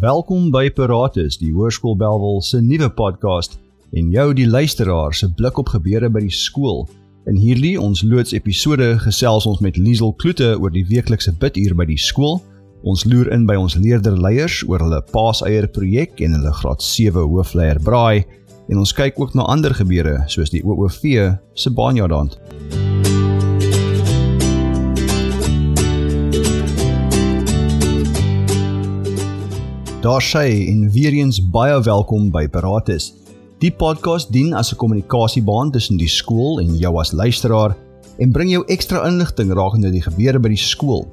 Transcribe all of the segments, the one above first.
Welkom by Paratus, die Hoërskool Belwel se nuwe podcast en jou die luisteraar se blik op gebeure by die skool. In hierdie ons loods episode gesels ons met Liesel Kloete oor die weeklikse biduur by die skool. Ons loer in by ons leerderleiers oor hulle paaseier projek en hulle graad 7 hoofleier braai en ons kyk ook na ander gebeure soos die OOV se baanjaardand. Daar sê en weer eens baie welkom by Paratus. Die podcast dien as 'n kommunikasiebaan tussen die skool en jou as luisteraar en bring jou ekstra inligting rakende die gebeure by die skool.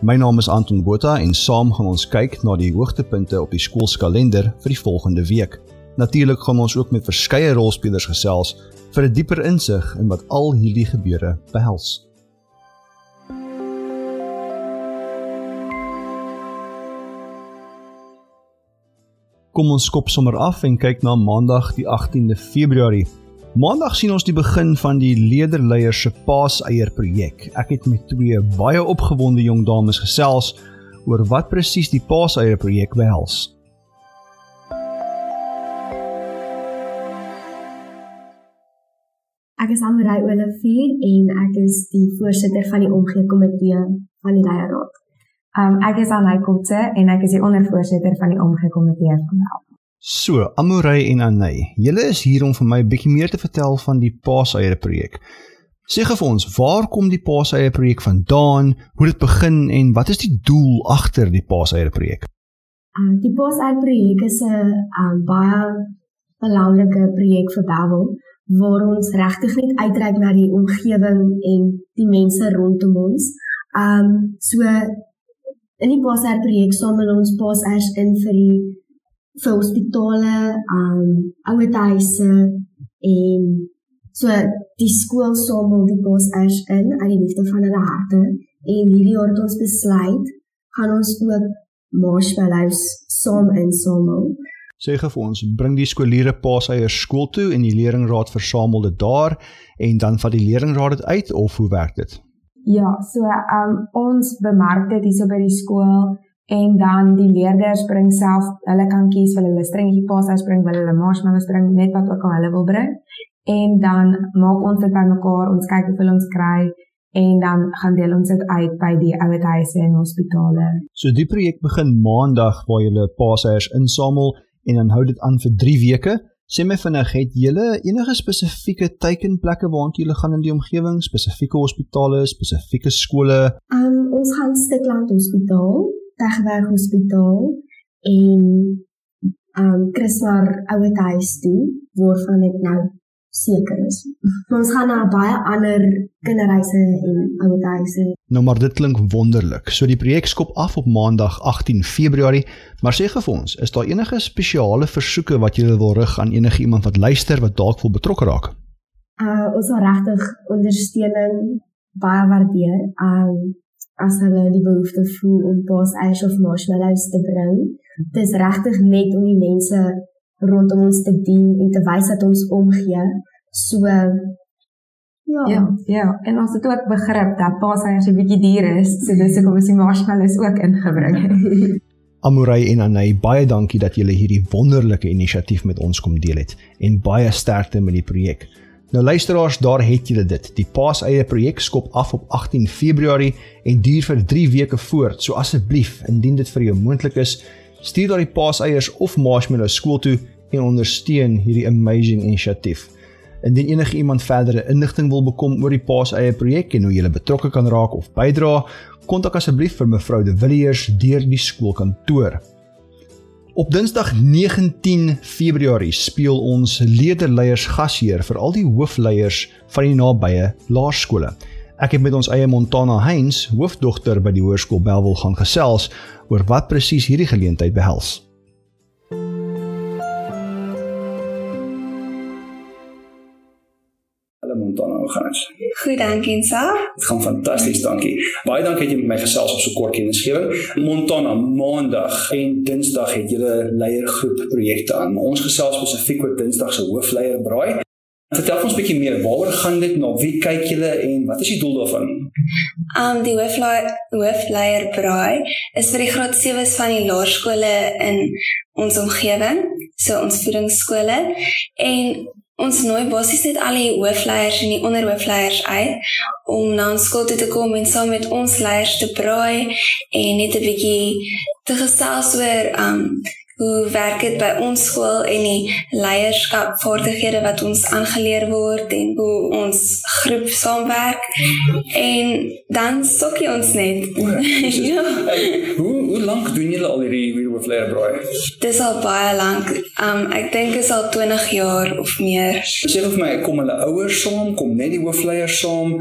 My naam is Anton Botha en saam gaan ons kyk na die hoogtepunte op die skoolskalender vir die volgende week. Natuurlik gaan ons ook met verskeie rolspelers gesels vir 'n dieper insig in wat al hierdie gebeure behels. Kom ons skop sommer af en kyk na Maandag die 18de Februarie. Maandag sien ons die begin van die leerderleiers se paaseier projek. Ek het met twee baie opgewonde jong dames gesels oor wat presies die paaseier projek behels. Ek is Amrei Olivier en ek is die voorsitter van die omgee komitee van die leierraad. Um ek is Anay Kotse en ek is die ondervoorsitter van die omgekomitee van Mel. So, Amorey en Anay, julle is hier om vir my 'n bietjie meer te vertel van die Paaseier projek. Sê gou vir ons, waar kom die Paaseier projek vandaan? Hoe dit begin en wat is die doel agter die Paaseier projek? Um die Paaseier projek is 'n um, baie belangrike projek vir Bawel waar ons regtig net uitreik na die omgewing en die mense rondom ons. Um so In die Paasher projek samel ons Paashers in vir die vir hospitale, um ouerhuise en so die skool samel die Paashers in uit die liefde van hulle harte en hierdie jaar het ons besluit gaan ons ook marshmallows saam insamel. Sê gou vir ons, bring die skooliere Paasheiers skool toe en die leerlingraad versamel dit daar en dan vat die leerlingraad dit uit of hoe werk dit? Ja, so um ons bemark dit hierso by die skool en dan die leerders bring self, hulle kan kies wil hulle stringetjie pasas bring, wil hulle marshmallows bring, net wat ook al hulle wil bring. En dan maak ons dit bymekaar, ons kyk hoeveel ons kry en dan gaan deel ons dit uit by die ouerhuise en hospitale. So die projek begin maandag waar jy hulle pasas insamel en dan hou dit aan vir 3 weke. Sê my vinnig, het julle enige spesifieke teikenplekke waartoe julle gaan in die omgewing, spesifieke hospitale, spesifieke skole? Um ons gaan Stikland Hospitaal, Tegwerk Hospitaal en um Christmar Ouetehuis toe waarvan ek nou seker is. Maar ons gaan na baie ander kinderhuise en ouerhuise. Nou maar dit klink wonderlik. So die projek skop af op Maandag 18 Februarie, maar sê gou vir ons, is daar enige spesiale versoeke wat jy wil rig aan enige iemand wat luister wat dalk wil betrokke raak? Uh ons wil regtig ondersteuning baie waardeer. Um as hulle die behoefte voel om pas eiers of marshmallows te bring. Dit is regtig net om die mense rondom ons te dien en te wys dat ons omgee. So ja. Ja, ja, en ons het ook begrip dat paaseiers 'n bietjie duur is, so dis hoekom ons die marshmallows ook ingebring het. Amurai en Anay, baie dankie dat julle hierdie wonderlike inisiatief met ons kom deel het en baie sterkte met die projek. Nou luisteraars, daar het julle dit. Die Paaseie projek skop af op 18 Februarie en duur vir 3 weke voort. So asseblief, indien dit vir jou moontlik is, stuur daai paaseiers of marshmallows skool toe en ondersteun hierdie amazing inisiatief. Indien enige iemand verdere inligting wil bekom oor die paaseie projek en hoe jy betrokke kan raak of bydra, kontak asseblief vir mevrou De Villiers deur die skoolkantoor. Op Dinsdag 19 Februarie speel ons leerderleiers gasheer vir al die hoofleiers van die nabye laerskole. Ek het met ons eie Montana Heinz, hoofdogter by die hoërskool Belwel gaan gesels oor wat presies hierdie geleentheid behels. Hallo Montana, hoe gaan dit? Goed, dankie en self. Dit gaan fantasties, dankie. Baie dankie dat jy met my gesels op so kort kennisgewing. Montana, Maandag en Dinsdag het julle leiergroep projekte aan. Ons gesels spesifiek oor Dinsdag se hoofleier braai Vertel ons 'n bietjie meer, waaroor gaan dit nou? Wie kyk julle en wat is die doel daarvan? Um die hoofleier braai is vir die graad 7's van die laerskole in ons omgewing, so ons voedingsskole en ons nooi basies net al die hoofleiers en die onderhoofleiers uit om na ons skool toe te kom en saam met ons leiers te braai en net 'n bietjie te gesels oor um hoe werk dit by ons skool en die leierskap vaardighede wat ons aangeleer word en hoe ons groep saamwerk en dan sokkie ons net. ja. Hoe hoe lank doen julle al hierdie hierdie hoofleier braai? Dis al baie lank. Um ek dink is al 20 jaar of meer. Sê vir my, kom hulle ouers saam, kom net die hoofleiers saam?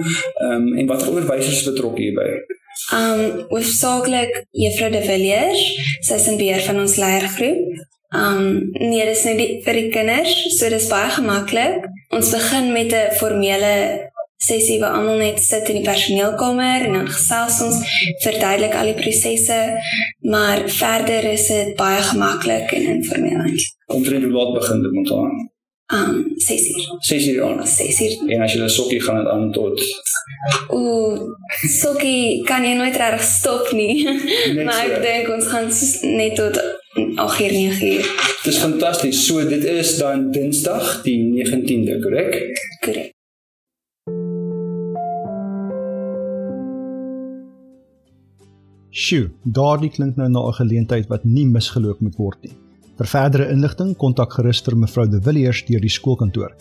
Um en watter onderwysers is betrokke hierby? Um hoofsaaklik Juffrou De Villiers, sy is in beheer van ons leiergroep. Um nee, dis net die, vir die kinders, so dis baie gemaklik. Ons begin met 'n formele sessie waar almal net sit in die personeelkamer en dan gesels ons verduidelik al die prosesse, maar verder is dit baie gemaklik en informeel. Omtrent hoe laat begin dit moet aan? Um 6 uur. 6 uur aan. 6 uur. En as jy 'n sokkie gaan dit aan tot Ooh, sokkie kan jy nooit reg stop nie. Maar ek so. dink ons gaan net tot 8 uur 9 uur. Dis fantasties. So dit is dan Dinsdag die 19de, korrek? Korrek. Sjoe, daardie klink nou na 'n geleentheid wat nie misgeloop moet word nie. Vir verdere inligting kontak gerus vir mevrou De Villiers deur die skoolkantoor.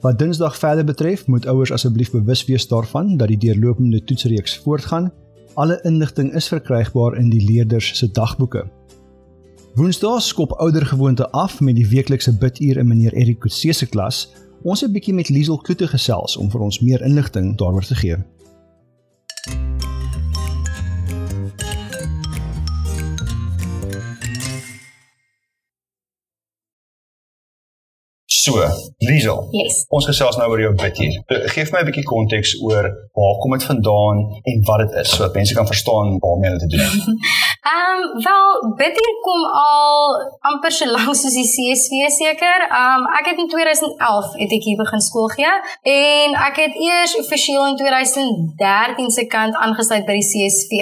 Wat Dinsdag verder betref, moet ouers asseblief bewus wees daarvan dat die deurlopende toetsreeks voortgaan. Alle inligting is verkrygbaar in die leerders se dagboeke. Woensdae skop oudergewoonte af met die weeklikse biduur in meneer Erik Kutse se klas. Ons het 'n bietjie met Liesel Kloete gesels om vir ons meer inligting daaroor te gee. So, Liesel, Yes. ons gesels nou oor jou bid hier. Geef my 'n bietjie konteks oor waar kom dit vandaan en wat dit is sodat mense kan verstaan waarmee hulle te doen het. Ehm um, wel, bid hier kom al amper so lank soos die CSV seker. Ehm um, ek het in 2011 het ek hier begin skool gee en ek het eers offisieel in 2013 se kant aangesluit by die CSV.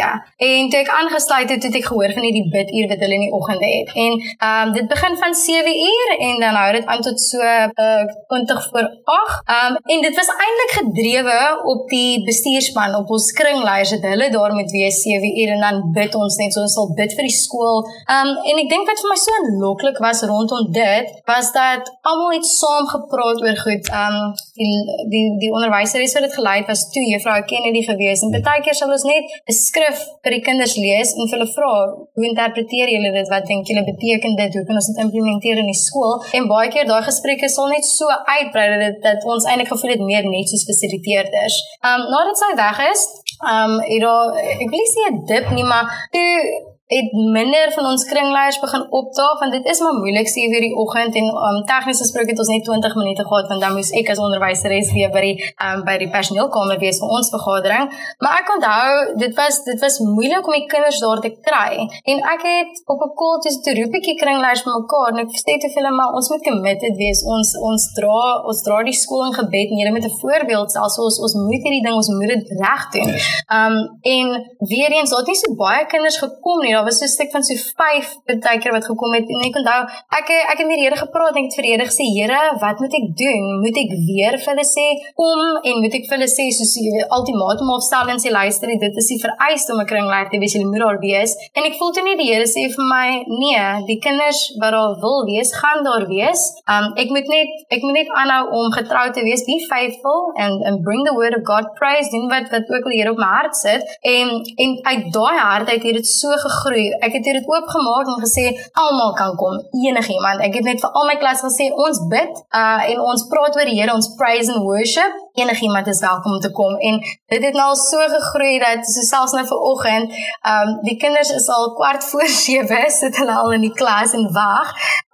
En toe ek aangesluit het, het ek gehoor van hierdie biduur wat hulle in die oggende het. En ehm um, dit begin van 7 uur en dan hou dit aan tot so uh, 20 voor 8. Ehm um, en dit was eintlik gedrewe op die bestuurspan op ons kringleiers het hulle daar met wees 7 uur en dan bid ons net so ons sal bid vir die skool. Um, en ek dink wat vir my so aanloklik was rondom dit was dat almal het saam gepraat oor goed. Um, die die die onderwyseres wat dit gelei het was toe juffrou Kennedy gewees en baie keer sal ons net 'n skrif vir die kinders lees en hulle vra hoe interpreteer julle dit? Wat dink julle beteken dit? Hoe kan ons dit implementeer in die skool? En baie keer daai gesprekke sal net so uitbrei dat dit dat ons eintlik gevoel het meer net soos fasiliteerders. Um, nadat sy weg is, um, het daar ek wil nie sê 'n dip nie, maar toe het minder van ons kringleiers begin opdaag want dit is maar moeilik sê weer die oggend. En um, tegnies gesproke het ons net 20 minute gehad want dan moes ek as onderwyseres weer by die um, by die personeelkamer wees vir ons vergadering. Maar ek onthou dit was dit was moeilik om die kinders daar te kry. En ek het op 'n call tussen toe roep ek die kringleiers bymekaar en ek sê te hulle maar ons moet committed wees. Ons ons dra ons dra die skool in gebed en julle met 'n voorbeeld selfs ons ons moet hierdie ding ons moet dit reg doen. Um, en weer eens daar het nie so baie kinders gekom nie. Daar was so 'n stuk van so 5 partykeer wat gekom het en ek onthou ek ek het met die Here gepraat en ek het vir die Here gesê Here wat moet ek doen? Moet ek weer vir hulle sê kom en moet ek vir hulle sê soos ultimatum opstel en sê luister dit is die vereiste om 'n kringleier te wees jy moet daar wees. En ek voel toe net die Here sê vir my nee die kinders wat daar wil wees gaan daar wees. Um, ek moet net ek moet net aanhou om getrou te wees be faithful and and bring the word of God praise doen wat wat ook al hier op my hart sit. En en uit daai hart uit het dit so gegroei ek het dit oopgemaak en gesê almal kan kom enigiemand. Ek het net vir al my klas gesê ons bid uh, en ons praat oor die Here ons praise and worship. Enigiemand is welkom om te kom. En dit het nou al so gegroei dat so selfs nou vir oggend um, die kinders is al kwart voor 7 sit hulle al in die klas en wag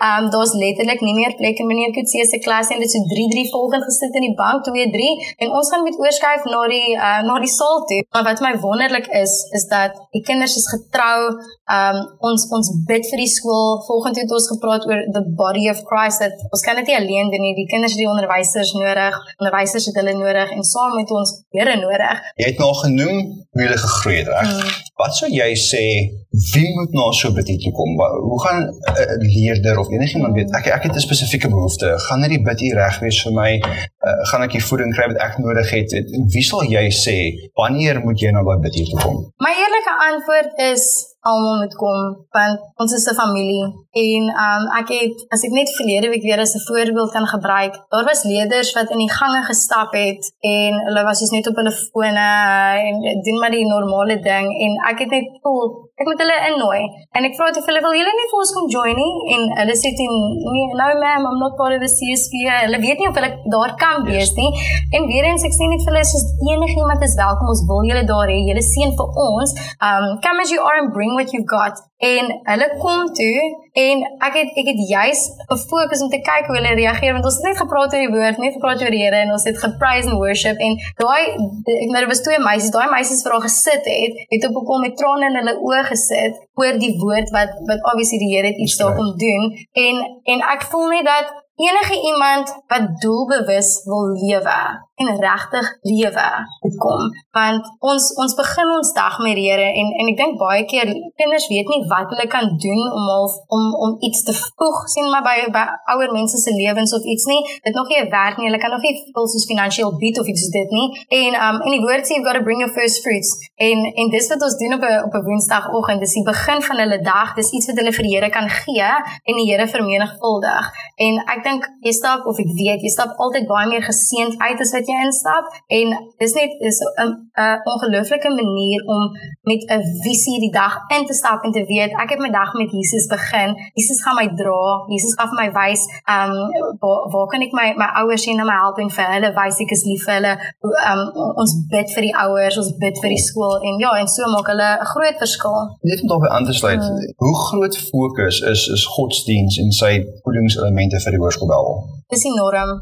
um, daar's letterlik nie meer plek in meneer Kutse se klas en dit is so 3 3 volgend gesit in die bank 2 3 en ons gaan met oorskuif na die uh, na die saal toe. Maar wat my wonderlik is is dat die kinders is getrou um ons ons bid vir die skool. Volgende het ons gepraat oor the body of Christ dat ons kan dit nie alleen doen nie. Die kinders het die onderwysers nodig, onderwysers het hulle nodig en saam met ons Here nodig. Jy het nou genoem hoe jy gegroei het, reg? Mm. Wat sou jy sê wie moet nou so bid hier kom? Hoe gaan 'n leerder of enigiemand weet ek ek het 'n spesifieke behoefte. Gaan net die bid hier reg wees vir my? Uh, gaan ek die voeding kry wat ek nodig het? Wie sal jy sê wanneer moet jy nou by bid hier kom? My eerlike antwoord is almal moet kom want ons is 'n familie. En um ek het as ek net verlede week weer as 'n voorbeeld kan gebruik daar was leerders wat in die gange gestap het en hulle was soos net op hulle fone en doen maar die normale ding. En ek het net voel ek moet hulle innooi. En ek vra toe hulle wil julle nie vir ons kom join nie? En hulle sê toe nee no ma'am I'm not part of the CSV hulle weet nie of hulle daar kan wees nie. En weer eens ek sê net vir hulle soos enigiemand is welkom ons wil julle daar hê. Julle seën vir ons. Um come as you are and bring bring what you've got. En hulle kom toe en ek het ek het juis gefokus om te kyk hoe hulle reageer want ons het net gepraat oor die woord, net gepraat oor die Here en ons het gepraise and worship en daai ek nou was twee meisies, daai meisies haar gesit het, het op 'n kom met trane in hulle oë gesit oor die woord wat wat obviously die Here het iets daarom doen. En en ek voel net dat enige iemand wat doelbewus wil lewe en regtig lewe kom want ons ons begin ons dag met die Here en en ek dink baie keer kinders weet nie wat hulle kan doen om half om om iets te voeg sien maar by by ouer mense se lewens of iets nie. Dit nog nie werk nie. Hulle kan nog nie veel soos finansiëel bied of iets dit nie. En um in die woord sê you've got to bring your first fruits. En en dis wat ons doen op 'n op 'n woensdagoggend. Dis die begin van hulle dag. Dis iets wat hulle vir die Here kan gee en die Here vermenigvuldig. En ek dink jy stap of ek weet jy stap altyd baie meer geseënd uit as wat jy instap en dis net is 'n 'n ongelooflike manier om met 'n visie die dag in te stap en te weet ek het my dag met Jesus begin. Jesus gaan my dra. Jesus gaan vir my wys um waar, waar kan ek my my ouers sien en my help en vir hulle wys ek is lief vir hulle. Um ons bid vir die ouers, ons bid vir die skool en ja, en so maak hulle 'n groot verskil. Net om daarby aan te sluit, hmm. hoe groot fokus is is godsdiens en sy voedingselemente vir die hoërskool? Dis enorm.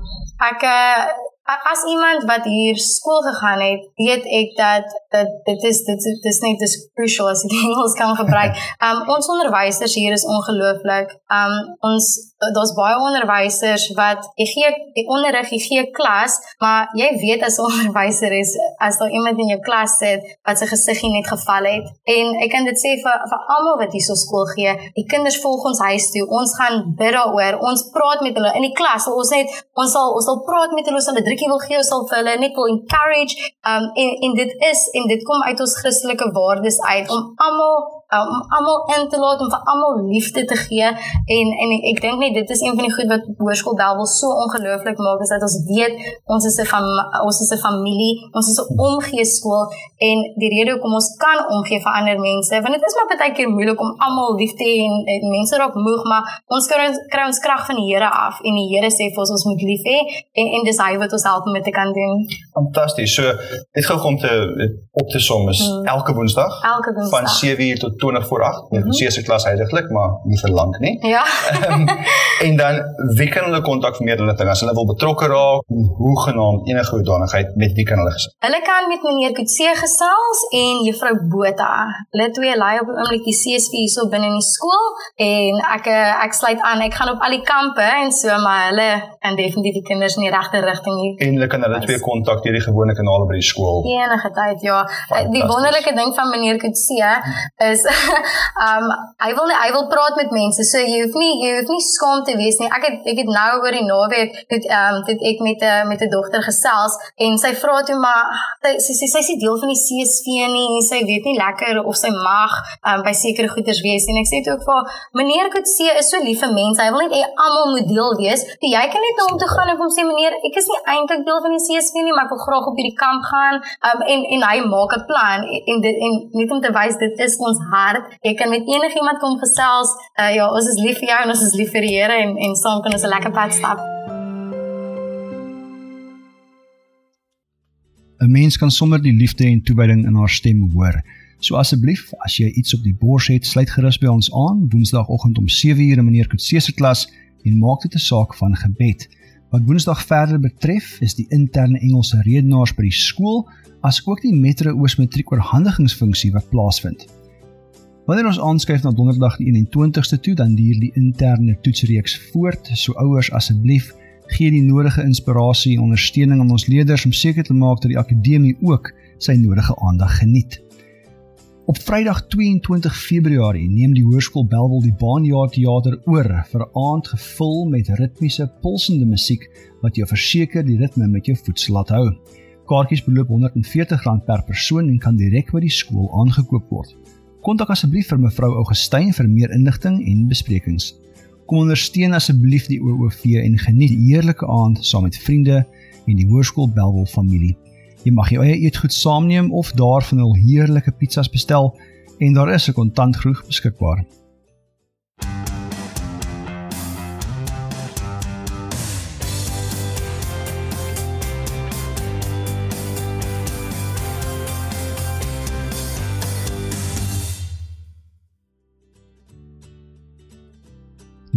Ek uh, as iemand wat hier skool gegaan het, weet ek dat dat dit is dit is, dit is net dis crucial as ek Engels kan gebruik. Um ons onderwysers hier is ongelooflik. Um ons daar's baie onderwysers wat jy gee die onderrig, jy gee klas, maar jy weet as 'n onderwyser is as daar iemand in jou klas sit wat sy gesiggie net geval het. En ek kan dit sê vir vir almal wat hierso skool gee, die kinders volg ons huis toe. Ons gaan bid daaroor. Ons praat met hulle in die klas. Ons net ons sal ons sal praat met hulle, ons sal 'n drukkie wil gee, ons sal vir hulle net wil encourage. Um en en dit is en dit kom uit ons Christelike waardes uit om almal om almal in te laat om vir almal liefde te gee en en ek dink net dit is een van die goed wat hoërskool Bellville so ongelooflik maak is dat ons weet ons is 'n ons is 'n familie ons is 'n omgee skool en die rede hoekom ons kan omgee vir ander mense want dit is maar baie keer moeilik om almal lief te hê en, en mense raak moeg maar ons kry ons kry ons krag van die Here af en die Here sê vir ons ons moet lief hê en en dis hy wat ons help om dit te kan doen. Fantasties. So dit gou om te op te som is hmm. elke woensdag elke woensdag. van 7:00 tot 20 voor 8. Mm -hmm. CS klas heidaglik, maar nie vir lank nie. Ja. um, en dan wie kan hulle kontak vir meer hulle ding as hulle wil betrokke raak, hoe genaamd enige hoedanigheid met wie kan hulle gesels? Hulle kan met meneer Kutse gesels en juffrou Botha. Hulle twee lei op oomblik die CSV hierso binne in die skool en ek eh, ek sluit aan. Ek gaan op al die kampe en so maar hulle kan definitief die kinders in die regte rigting hier. En hulle kan hulle twee kontak deur die gewone kanale by die skool. Enige tyd, ja. Die wonderlike ding van meneer Kutse is um hy wil nie, hy wil praat met mense. So jy hoef nie jy hoef nie skaam te wees nie. Ek het ek het nou oor die naweek het um het ek met 'n met 'n dogter gesels en sy vra toe maar sy sy sy, sy is nie deel van die CSV nie en sy weet nie lekker of sy mag um by sekere goeders wees en ek sê toe ook vir meneer Kutse is so lief vir mense. Hy wil net hê almal moet deel wees. Die jy kan net na hom toe gaan en hom sê meneer, ek is nie eintlik deel van die CSV nie, maar ek wil graag op hierdie kamp gaan. Um en en hy maak 'n plan en dit en net om te wys dit is ons hart jy kan met enigiemand kom gesels. Uh, ja, ons is lief vir jou en ons is lief vir die Here en en saam kan ons 'n lekker pad stap. 'n Mens kan sommer die liefde en toewyding in haar stem hoor. So asseblief, as jy iets op die bors het, sluit gerus by ons aan Woensdagoggend om 7:00 in meneer Kutse se klas en maak dit 'n saak van gebed. Wat Woensdag verder betref, is die interne Engelse redenaars by die skool, asook die Metro Oos Matriek oorhandigingsfunksie wat plaasvind. Wanneer ons aanskryf na donderdag die 21ste toe, dan duur die interne toetsreeks voort. So ouers asseblief gee die nodige inspirasie en ondersteuning aan ons leerders om seker te maak dat die akademie ook sy nodige aandag geniet. Op Vrydag 22 Februarie neem die Hoërskool Belwel die Baanjaar Theater oor vir 'n aand gevul met ritmiese, pulsende musiek wat jou verseker die ritme met jou voet laat hou. Kaartjies beloop R140 per persoon en kan direk by die skool aangekoop word. Kontak asseblief vir mevrou Augustyn vir meer inligting en besprekings. Kom ondersteun asseblief die OOV en geniet die heerlike aand saam met vriende en die Hoërskool Belwel familie. Jy mag jou eie eetgoed saamneem of daarvan hul heerlike pizzas bestel en daar is 'n kontantgroeg beskikbaar.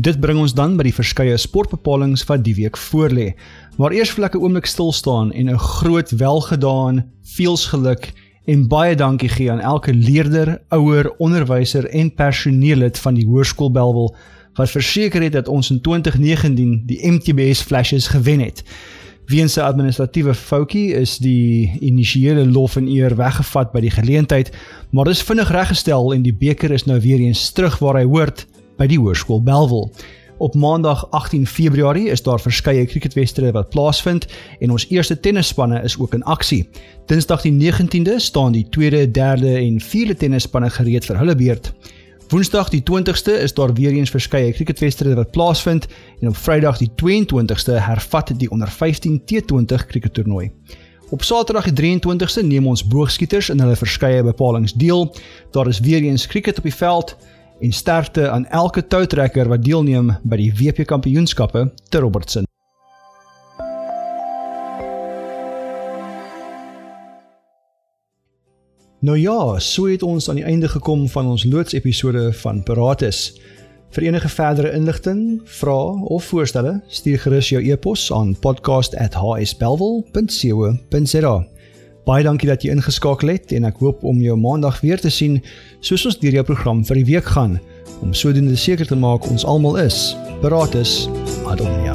Dit bring ons dan by die verskeie sportbepalings wat die week voorlê. Maar eers vir 'n oomblik stil staan en 'n groot welgedaan, veelsgeluk en baie dankie gee aan elke leerder, ouer, onderwyser en personeellid van die Hoërskool Belwel wat verseker het dat ons in 2019 die MTBS Flashes gewen het. Weens 'n administratiewe foutjie is die initiële lof en eer weggevat by die geleentheid, maar dis vinnig reggestel en die beker is nou weer eens terug waar hy hoort by die Hoërskool Belwel. Op Maandag 18 Februarie is daar verskeie cricketwedstryde wat plaasvind en ons eerste tennisspanne is ook in aksie. Dinsdag die 19de staan die tweede, derde en vierde tennisspanne gereed vir hulle beurt. Woensdag die 20ste is daar weer eens verskeie cricketwedstryde wat plaasvind en op Vrydag die 22ste hervat die onder 15 T20 crickettoernooi. Op Saterdag die 23ste neem ons boogskieters in hulle verskeie bepalinge deel. Daar is weer eens cricket op die veld en sterkte aan elke toutrekker wat deelneem by die WP Kampioenskappe te Robertson. Nou ja, so het ons aan die einde gekom van ons loods episode van Paratus. Vir enige verdere inligting, vrae of voorstelle, stuur gerus jou e-pos aan podcast@hsbelwel.co.za. Baie dankie dat jy ingeskakel het en ek hoop om jou maandag weer te sien soos ons deur jou program vir die week gaan om sodoende seker te maak ons almal is. Beratus Adonia.